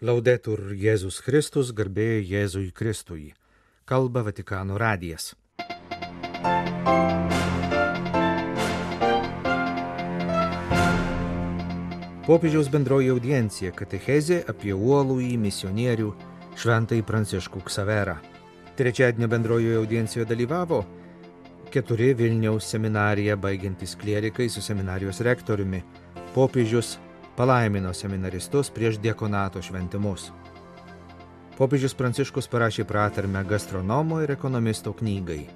Laudetur Jėzus Kristus, garbė Jėzui Kristui. Kalba Vatikano radijas. Popiežiaus bendroji audiencija katechezė apie uolų į misionierių šventai Pranciškų Ksaverą. Trečiadienio bendrojoje audiencijoje dalyvavo keturi Vilniaus seminariją baigiantys klierikai su seminarijos rektoriumi, popiežius palaimino seminaristus prieš diekonato šventimus. Popiežius Pranciškus parašė pratarmę gastronomo ir ekonomisto knygai.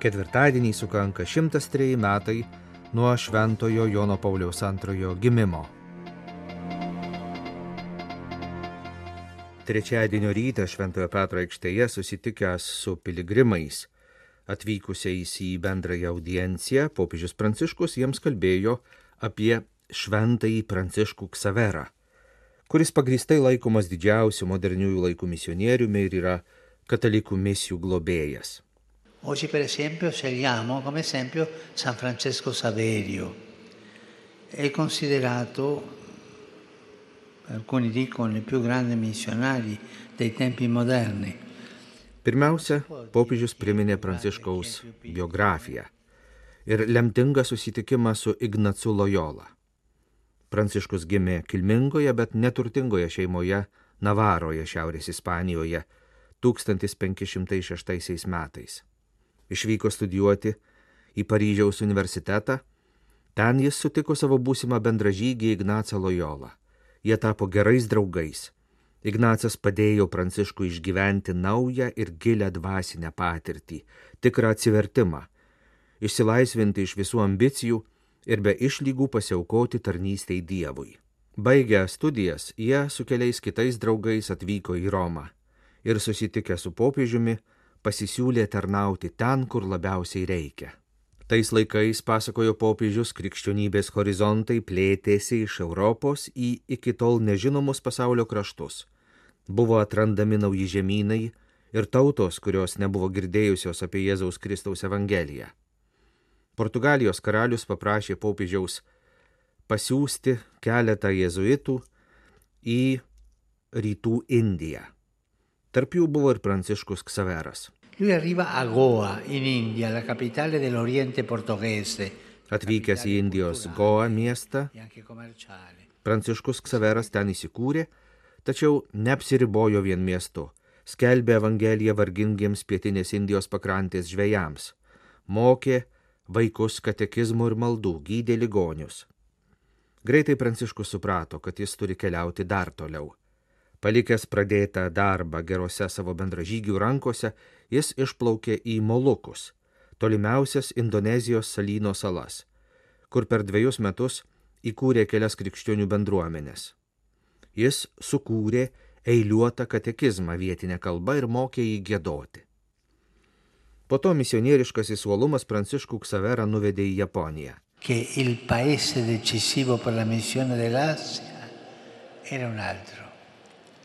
Ketvirtadienį sukanka 103 metai nuo Šventojo Jono Pauliaus II gimimo. Trečiadienio rytą Šventojo Petro aikštėje susitikęs su piligrimais atvykusiais į bendrąją audienciją, popiežius Pranciškus jiems kalbėjo apie šventąjį Pranciškų Ksaverą, kuris pagristai laikomas didžiausiu moderniųjų laikų misionieriumi ir yra katalikų misijų globėjas. Oggi per esempio scegliamo come esempio San Francesco Saverio. È considerato, alcuni dicono, il più grande missionario dei tempi moderni. Pirmiausia, popiežius priminė Pranciškaus biografiją ir lemtingą susitikimą su Ignacu Loyola. Pranciškus gimė kilmingoje, bet neturtingoje šeimoje Navaroje, Šiaurės Ispanijoje 1506 metais. Išvyko studijuoti į Paryžiaus universitetą, ten jis sutiko savo būsimą bendražygį Ignacą Lojolą. Jie tapo gerais draugais. Ignacas padėjo Pranciškui išgyventi naują ir gilę dvasinę patirtį, tikrą atsivertimą, išsilaisvinti iš visų ambicijų ir be išlygų pasiaukoti tarnystei Dievui. Baigę studijas, jie su keliais kitais draugais atvyko į Romą ir susitikę su popiežiumi pasisiūlė tarnauti ten, kur labiausiai reikia. Tais laikais, pasakojo popiežius, krikščionybės horizontai plėtėsi iš Europos į iki tol nežinomus pasaulio kraštus. Buvo atrandami nauji žemynai ir tautos, kurios nebuvo girdėjusios apie Jėzaus Kristaus Evangeliją. Portugalijos karalius paprašė popiežiaus pasiūsti keletą jėzuitų į rytų Indiją. Tarp jų buvo ir Pranciškus Ksaveras. Atvykęs į Indijos Goa miestą, E. Pranciškus Ksaveras ten įsikūrė, tačiau neapsiribojo vien miestu. Skelbė Evangeliją vargingiems pietinės Indijos pakrantės žvėjams. Mokė vaikus katekizmų ir maldų, gydė ligonius. Greitai Pranciškus suprato, kad jis turi keliauti dar toliau. Palikęs pradėtą darbą gerose savo bendražygių rankose, jis išplaukė į Molukus, tolimiausias Indonezijos salyno salas, kur per dviejus metus įkūrė kelias krikščionių bendruomenės. Jis sukūrė eiliuotą katekizmą vietinę kalbą ir mokė jį gėdoti. Po to misionieriškasis uolumas Pranciškų Ksaverą nuvedė į Japoniją. Che il paese decisivo per la missione dell'Asia era un altro,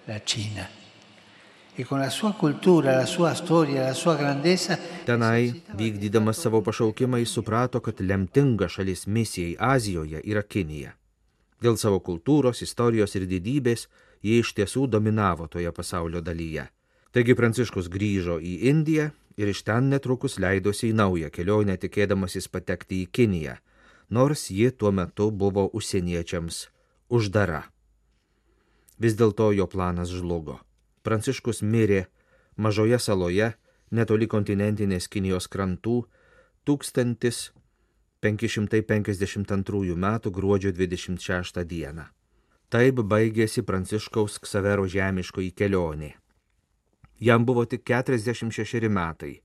la Cina. Con la sua cultura, la sua storia, la sua grandezza, Tenai, vykdydamas savo pašaukimą, jis suprato, kad lemtinga šalis misijai Azijoje yra Kinija. Dėl savo kultūros, istorijos ir didybės jie iš tiesų dominavo toje pasaulio dalyje. Taigi Pranciškus grįžo į Indiją ir iš ten netrukus leidosi į naują kelionę, tikėdamasis patekti į Kiniją, nors ji tuo metu buvo užsieniečiams uždara. Vis dėlto jo planas žlugo. Pranciškus mirė mažoje saloje netoli kontinentinės Kinijos krantų 1552 m. gruodžio 26 d. Taip baigėsi Pranciškaus Ksavero žemiškoji kelionė. Jam buvo tik 46 metai,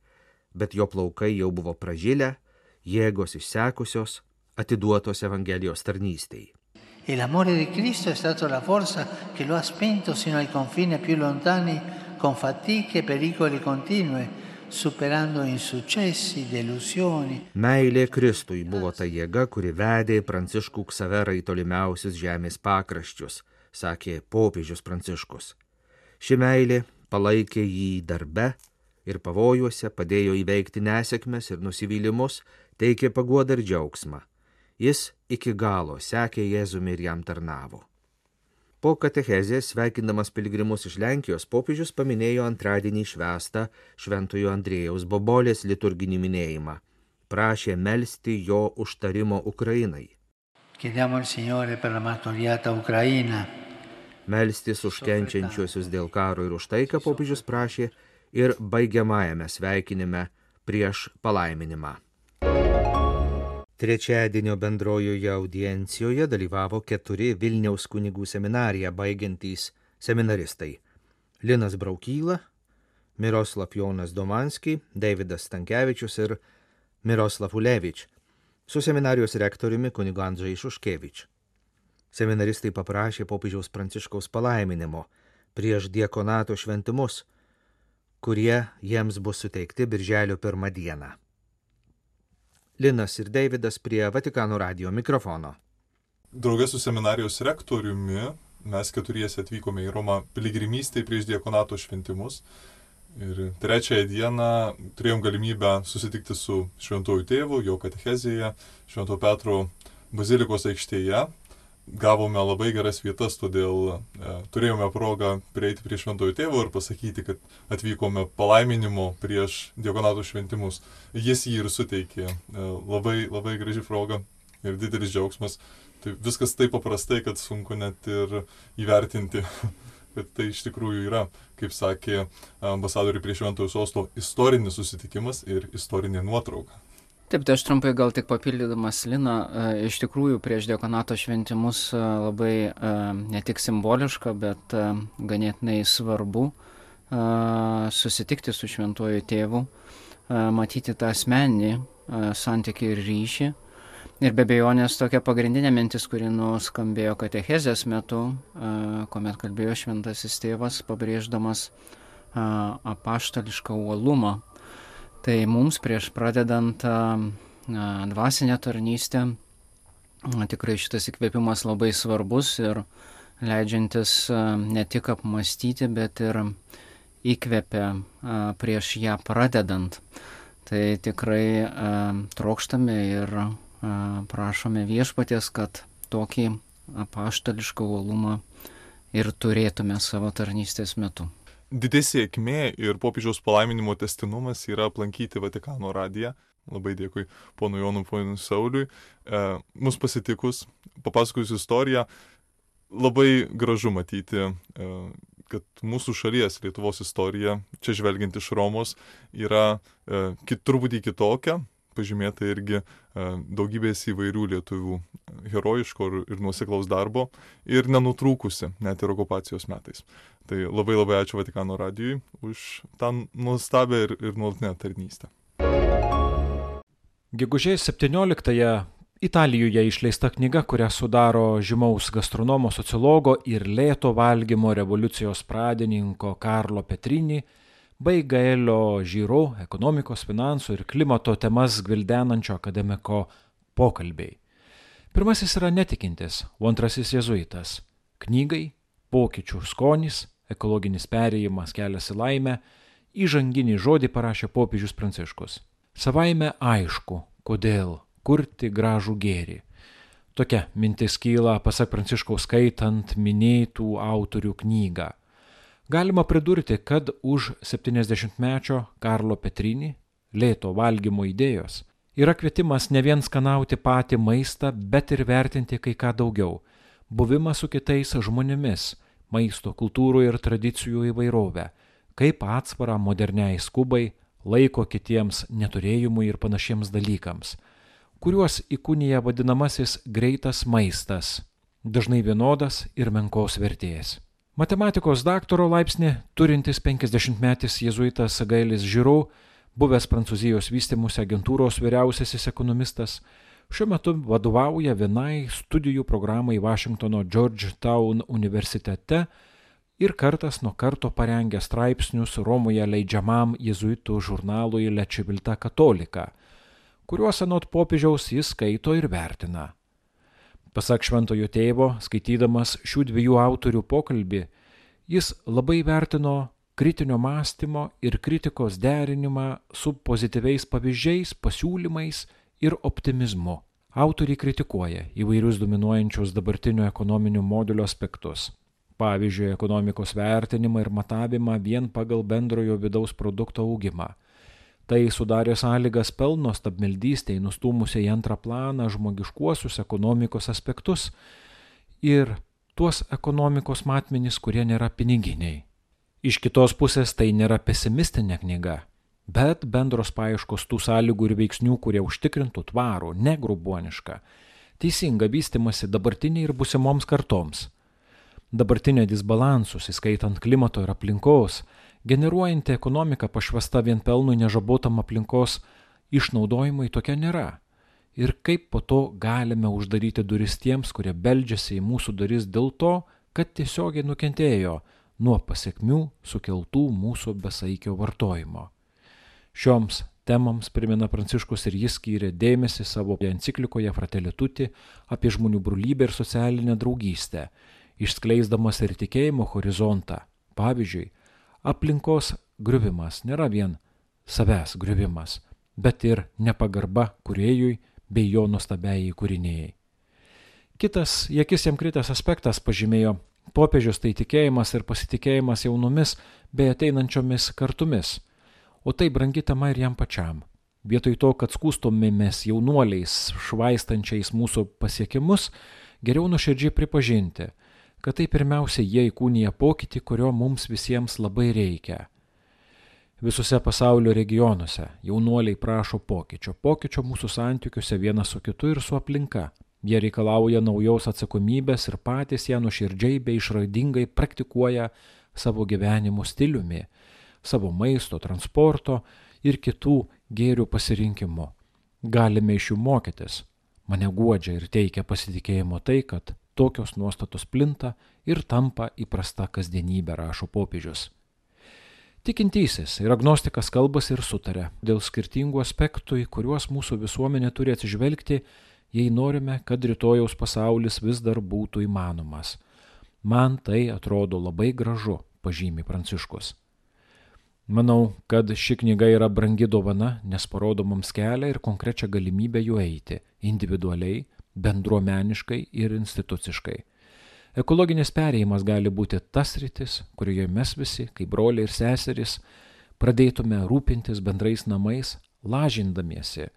bet jo plaukai jau buvo pražilę, jėgos išsekusios, atiduotos Evangelijos tarnystei. e l'amore di Cristo è stato la forza che lo ha spento sino ai confini più lontani con fatiche e pericoli continue, superando insuccessi, delusioni, Meilė Kristui buvo ta jėga, kuri vedė Pranciškų Ksaverą į tolimiausius žemės pakraščius, sakė popiežius Pranciškus. Ši meilė palaikė jį darbe ir pavojuose, padėjo įveikti nesėkmes ir nusivylimus, teikė paguodą ir džiaugsmą. Jis iki galo sekė Jėzumi ir jam tarnavo. Po katechezės sveikindamas piligrimus iš Lenkijos popiežius paminėjo antradienį švestą Šventojo Andrėjaus Bobolės liturginį minėjimą. Prašė melstį jo užtarimo Ukrainai. Chiediamo al Signore per la martoriata Ucraina. Melstis už kenčiančiuosius dėl karo ir už taiką popiežius prašė ir baigiamajame sveikinime prieš palaiminimą. Trečiadienio bendrojoje audiencijoje dalyvavo keturi Vilniaus kunigų seminariją baigiantys seminaristai - Linas Braukyla, Miroslav Jonas Domanski, Davidas Stankievičius ir Miroslav Ulevič, su seminarijos rektoriumi kunigu Andžai Šuškevič. Seminaristai paprašė popiežiaus pranciškaus palaiminimo prieš diekonato šventimus kurie jiems bus suteikti birželio pirmą dieną. Linas ir Davidas prie Vatikano radio mikrofono. Draugė su seminarijos rektoriumi mes keturiesi atvykome į Romą piligrimystėje prieš diekonato šventimus. Ir trečiąją dieną turėjom galimybę susitikti su šventuoju tėvu, jo katechezėje, šventojo Petro bazilikos aikštėje gavome labai geras vietas, todėl e, turėjome progą prieiti prie šventojo tėvo ir pasakyti, kad atvykome palaiminimo prieš diakonatų šventimus. Jis jį ir suteikė. E, labai, labai graži proga ir didelis džiaugsmas. Tai viskas taip paprastai, kad sunku net ir įvertinti, kad tai iš tikrųjų yra, kaip sakė ambasadoriai prie šventojo sosto, istorinis susitikimas ir istorinė nuotrauka. Taip, tai aš trumpai gal tik papildydamas Liną, e, iš tikrųjų prieš dekonato šventimus e, labai e, ne tik simboliška, bet ganėtinai svarbu susitikti su šventuoju tėvu, matyti tą asmenį santykių ir ryšį. Ir be bejonės tokia pagrindinė mintis, kuri nuskambėjo katechezės metu, kuomet kalbėjo šventasis tėvas, pabrėždamas apaštališką uolumą Tai mums prieš pradedant dvasinę tarnystę tikrai šitas įkvėpimas labai svarbus ir leidžiantis ne tik apmastyti, bet ir įkvėpia prieš ją pradedant. Tai tikrai trokštame ir prašome viešpatės, kad tokį apaštališką uolumą ir turėtume savo tarnystės metu didė sėkmė ir popiežiaus palaiminimo testinumas yra aplankyti Vatikano radiją. Labai dėkui ponu Jonu, ponu Sauliui. E, mus pasitikus, papasakojus istoriją, labai gražu matyti, e, kad mūsų šalies Lietuvos istorija, čia žvelgiant iš Romos, yra e, kit, truputį kitokia, pažymėta irgi e, daugybės įvairių lietuvių herojiško ir, ir nuoseklaus darbo ir nenutrūkusi net ir okupacijos metais. Tai labai labai ačiū Vatikano radijui už tą nuostabę ir, ir nuolatinę tarnystę. Gegužės 17-ąją Italijoje išleista knyga, kurią sudaro žymaus gastronomo sociologo ir lėto valgymo revoliucijos pradininko Karlo Petrini bei Gaelio Žyro ekonomikos, finansų ir klimato temas gvildenančio akademiko pokalbiai. Pirmasis yra netikintis, o antrasis jezuitas. Knygai, pokyčių skonis, ekologinis perėjimas kelias į laimę, įžanginį žodį parašė popiežius Pranciškus. Savaime aišku, kodėl kurti gražų gėrį. Tokia mintis kyla, pasak Pranciškaus skaitant minėtų autorių knygą. Galima pridurti, kad už 70-mečio Karlo Petrini lėto valgymo idėjos yra kvietimas ne vien skanauti patį maistą, bet ir vertinti kai ką daugiau - buvimą su kitais žmonėmis, maisto kultūrų ir tradicijų įvairovę, kaip atsvarą moderniai skubai, laiko kitiems neturėjimui ir panašiems dalykams, kuriuos įkūnija vadinamasis greitas maistas, dažnai vienodas ir menkos vertės. Matematikos daktaro laipsnį turintis 50-metis jėzuitas Gailis Žirau, buvęs Prancūzijos vystimuose agentūros vyriausiasis ekonomistas, šiuo metu vadovauja vienai studijų programai Vašingtono Georgetown universitete ir kartas nuo karto parengia straipsnius Romoje leidžiamam jėzuitų žurnalui Lečivilta Katolika, kuriuos anot popiežiaus jis skaito ir vertina. Pasak šventojo tėvo, skaitydamas šių dviejų autorių pokalbį, jis labai vertino kritinio mąstymo ir kritikos derinimą su pozityviais pavyzdžiais, pasiūlymais ir optimizmu. Autoriai kritikuoja įvairius dominuojančius dabartinio ekonominio modelio aspektus. pavyzdžiui, ekonomikos vertinimą ir matavimą vien pagal bendrojo vidaus produkto augimą. Tai sudarė sąlygas pelno stabmeldystėje nustumusiai į antrą planą žmogiškuosius ekonomikos aspektus ir tuos ekonomikos matmenys, kurie nėra piniginiai. Iš kitos pusės tai nėra pesimistinė knyga, bet bendros paieškos tų sąlygų ir veiksnių, kurie užtikrintų tvarų, negrubuonišką, teisingą vystimasi dabartiniai ir busimoms kartoms dabartinio disbalansus, įskaitant klimato ir aplinkos, generuojanti ekonomika pašvesta vien pelnui nežabotam aplinkos išnaudojimui tokia nėra. Ir kaip po to galime uždaryti duris tiems, kurie beldžiasi į mūsų duris dėl to, kad tiesiogiai nukentėjo nuo pasiekmių sukeltų mūsų besaikio vartojimo. Šioms temoms, primena Pranciškus, ir jis skyrė dėmesį savo enciklikoje Fratelituti apie žmonių brolybę ir socialinę draugystę išskleisdamas ir tikėjimo horizontą. Pavyzdžiui, aplinkos griuvimas nėra vien savęs griuvimas, bet ir nepagarba kuriejui bei jo nuostabiai kūrinėjai. Kitas, jėkis jam kritęs aspektas pažymėjo popiežius tai tikėjimas ir pasitikėjimas jaunomis bei ateinančiomis kartumis, o tai brangi tema ir jam pačiam. Vietoj to, kad skūstumėmės jaunuoliais švaistančiais mūsų pasiekimus, geriau nuoširdžiai pripažinti, kad tai pirmiausia jie įkūnija pokytį, kurio mums visiems labai reikia. Visose pasaulio regionuose jaunuoliai prašo pokyčio, pokyčio mūsų santykiuose vienas su kitu ir su aplinka. Jie reikalauja naujos atsakomybės ir patys ją nuširdžiai bei išradingai praktikuoja savo gyvenimo stiliumi, savo maisto, transporto ir kitų gėrių pasirinkimu. Galime iš jų mokytis. Mane guodžia ir teikia pasitikėjimo tai, kad tokios nuostatos plinta ir tampa įprasta kasdienybė, rašo popiežius. Tikintysis ir agnostikas kalbasi ir sutarė dėl skirtingų aspektų, į kuriuos mūsų visuomenė turi atsižvelgti, jei norime, kad rytojaus pasaulis vis dar būtų įmanomas. Man tai atrodo labai gražu, pažymi Pranciškus. Manau, kad ši knyga yra brangi dovana, nes parodo mums kelią ir konkrečią galimybę jų eiti individualiai, bendruomeniškai ir instituciškai. Ekologinis perėjimas gali būti tas rytis, kurioje mes visi, kaip broliai ir seserys, pradėtume rūpintis bendrais namais, lažindamiesi,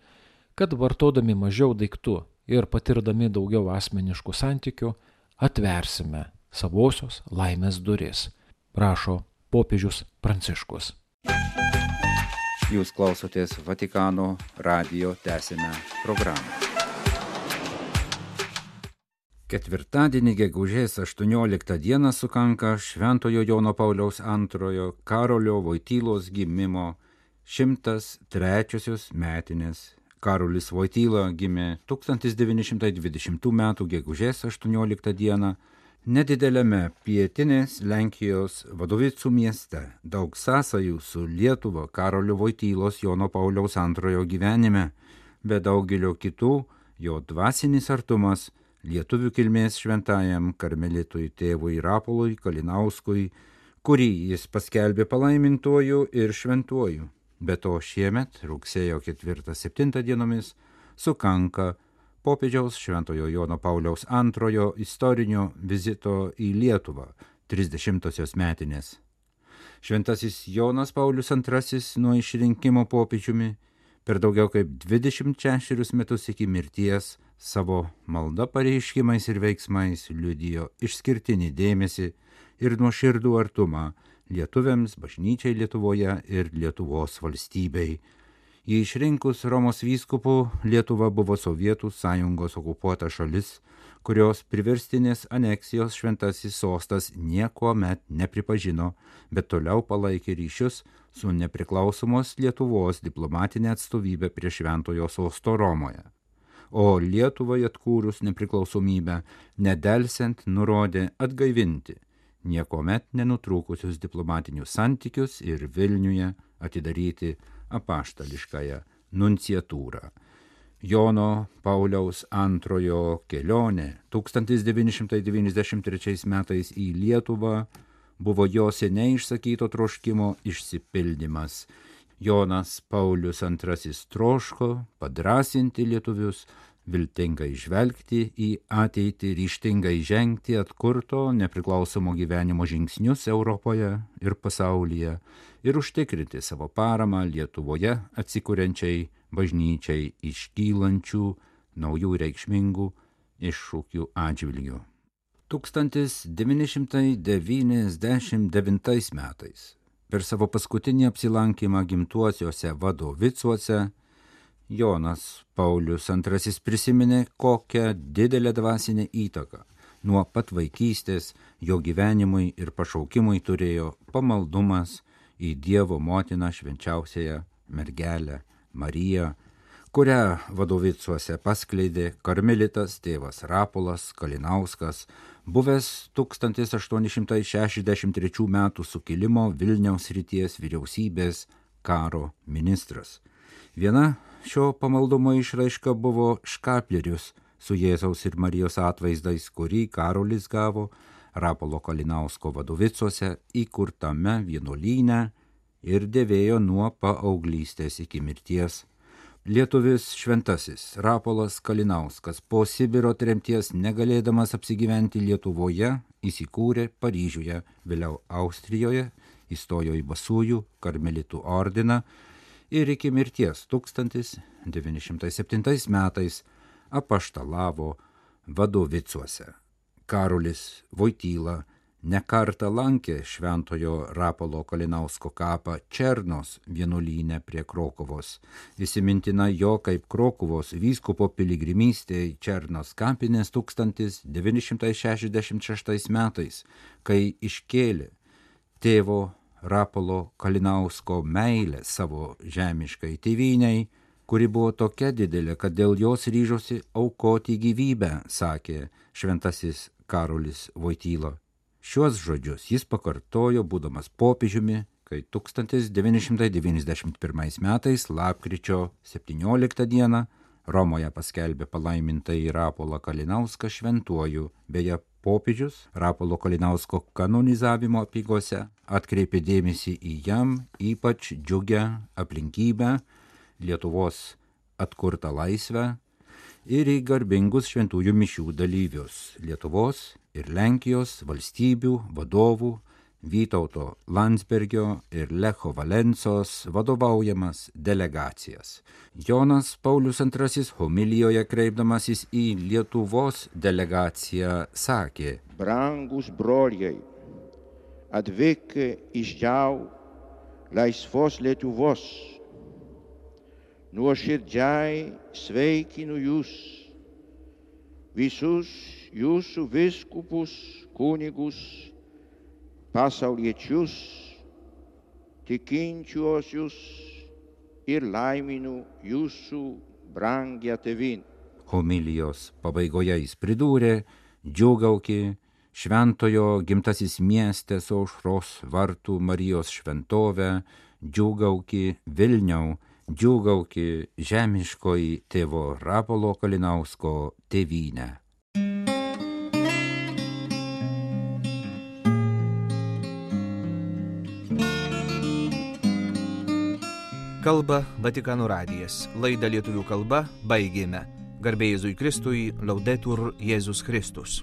kad vartodami mažiau daiktų ir patirdami daugiau asmeniškų santykių, atversime savosios laimės duris, prašo popiežius Pranciškus. Jūs klausotės Vatikano radio tęsinę programą. Ketvirtadienį gegužės 18 dieną sukanka Šventojo Jono Pauliaus antrojo Karolio Vojtylos gimimo 103 metinės. Karolis Vojtyla gimė 1920 m. gegužės 18 dieną nedidelėme pietinės Lenkijos Vadovicų mieste. Daug sąsajų su Lietuva Karolio Vojtylos Jono Pauliaus antrojo gyvenime, be daugelio kitų jo dvasinis artumas – lietuvių kilmės šventajam karmelitui tėvui Rapolui Kalinauskui, kurį jis paskelbė palaimintuoju ir šventuoju. Be to šiemet, rugsėjo 4-7 dienomis, sukanka popiežiaus Šventojo Jono Pauliaus antrojo istorinio vizito į Lietuvą 30-osios metinės. Šventasis Jonas Paulius II nuo išrinkimo popiežiumi per daugiau kaip 26 metus iki mirties savo malda pareiškimais ir veiksmais liudijo išskirtinį dėmesį ir nuoširdų artumą lietuviams, bažnyčiai Lietuvoje ir Lietuvos valstybei. Jį išrinkus Romos vyskupu Lietuva buvo Sovietų sąjungos okupuota šalis, kurios priverstinės aneksijos šventasis sostas nieko met nepripažino, bet toliau palaikė ryšius su nepriklausomos Lietuvos diplomatinė atstovybė prie šventojo sosto Romoje o Lietuvai atkūrus nepriklausomybę, nedelsiant nurodė atgaivinti niekuomet nenutrūkusius diplomatinius santykius ir Vilniuje atidaryti apaštališkąją nunciatūrą. Jono Pauliaus antrojo kelionė 1993 metais į Lietuvą buvo jo seniai išsakyto troškimo išsipildymas. Jonas Paulius II troško padrasinti lietuvius viltingai žvelgti į ateitį, ryštingai žengti atkurto nepriklausomo gyvenimo žingsnius Europoje ir pasaulyje ir užtikrinti savo paramą Lietuvoje atsikuriančiai bažnyčiai iškylančių naujų reikšmingų iššūkių atžvilgių. 1999 metais per savo paskutinį apsilankymą gimtuosiuose vadovicuose Jonas Paulius II prisiminė, kokią didelę dvasinę įtaką nuo pat vaikystės jo gyvenimui ir pašaukimui turėjo pamaldumas į Dievo motiną švenčiausiąją mergelę Mariją, kurią vadovicuose paskleidė karmelitas tėvas Rapolas Kalinauskas, buvęs 1863 m. sukilimo Vilniaus ryties vyriausybės karo ministras. Viena šio pamaldumo išraiška buvo škaplerius su Jėzaus ir Marijos atvaizdais, kurį Karolis gavo Rapolo Kalinausko vadovicuose įkurtame vienuolyne ir dėvėjo nuo paauglystės iki mirties. Lietuvis šventasis Rapolas Kalinauskas po Sibiro tremties negalėdamas apsigyventi Lietuvoje įsikūrė Paryžiuje, vėliau Austrijoje, įstojo į Basųjų karmelitų ordiną ir iki mirties 1907 metais apaštalavo vadovicuose. Karolis Vojtyla nekarta lankė šventojo Rapolo Kalinausko kapą Černos vienuolynę prie Krokovos. Įsimintina jo kaip Krokovos vyskupo piligrimystė į Černos kapinės 1966 metais, kai iškėlė tėvo Rapolo Kalinausko meilę savo žemiškai tėvyniai, kuri buvo tokia didelė, kad dėl jos ryžosi aukoti gyvybę, sakė šventasis Karolis Vojtyla. Šiuos žodžius jis pakartojo, būdamas popiežiumi, kai 1991 metais lapkričio 17 dieną Romoje paskelbė palaimintai Rapolą Kalinauską šventuoju, beje, popiežius Rapolo Kalinausko kanonizavimo apygose atkreipė dėmesį į jam ypač džiugę aplinkybę Lietuvos atkurtą laisvę ir į garbingus šventųjų mišių dalyvius. Lietuvos ir Lenkijos valstybių vadovų Vytauto Landsbergio ir Lecho Valensos vadovaujamas delegacijas. Jonas Paulius II homilijoje kreipdamasis į Lietuvos delegaciją sakė, Brangus broliai, atvykę iš jau laisvos Lietuvos, nuoširdžiai sveikinu jūs, visus jūsų viskupus, kunigus, pasauliečius, tikinčiuosius ir laiminu jūsų brangią tėvin. Homilijos pabaigoje jis pridūrė, džiugauki, šventojo gimtasis miestės aušros vartų Marijos šventovę, džiugauki Vilniau, džiugauki žemiškoji tėvo Rapolo Kalinausko tėvynę. Kalba Vatikanų radijas. Laidą lietuvių kalba baigėme. Garbėjai Jėzui Kristui, laudetur Jėzus Kristus.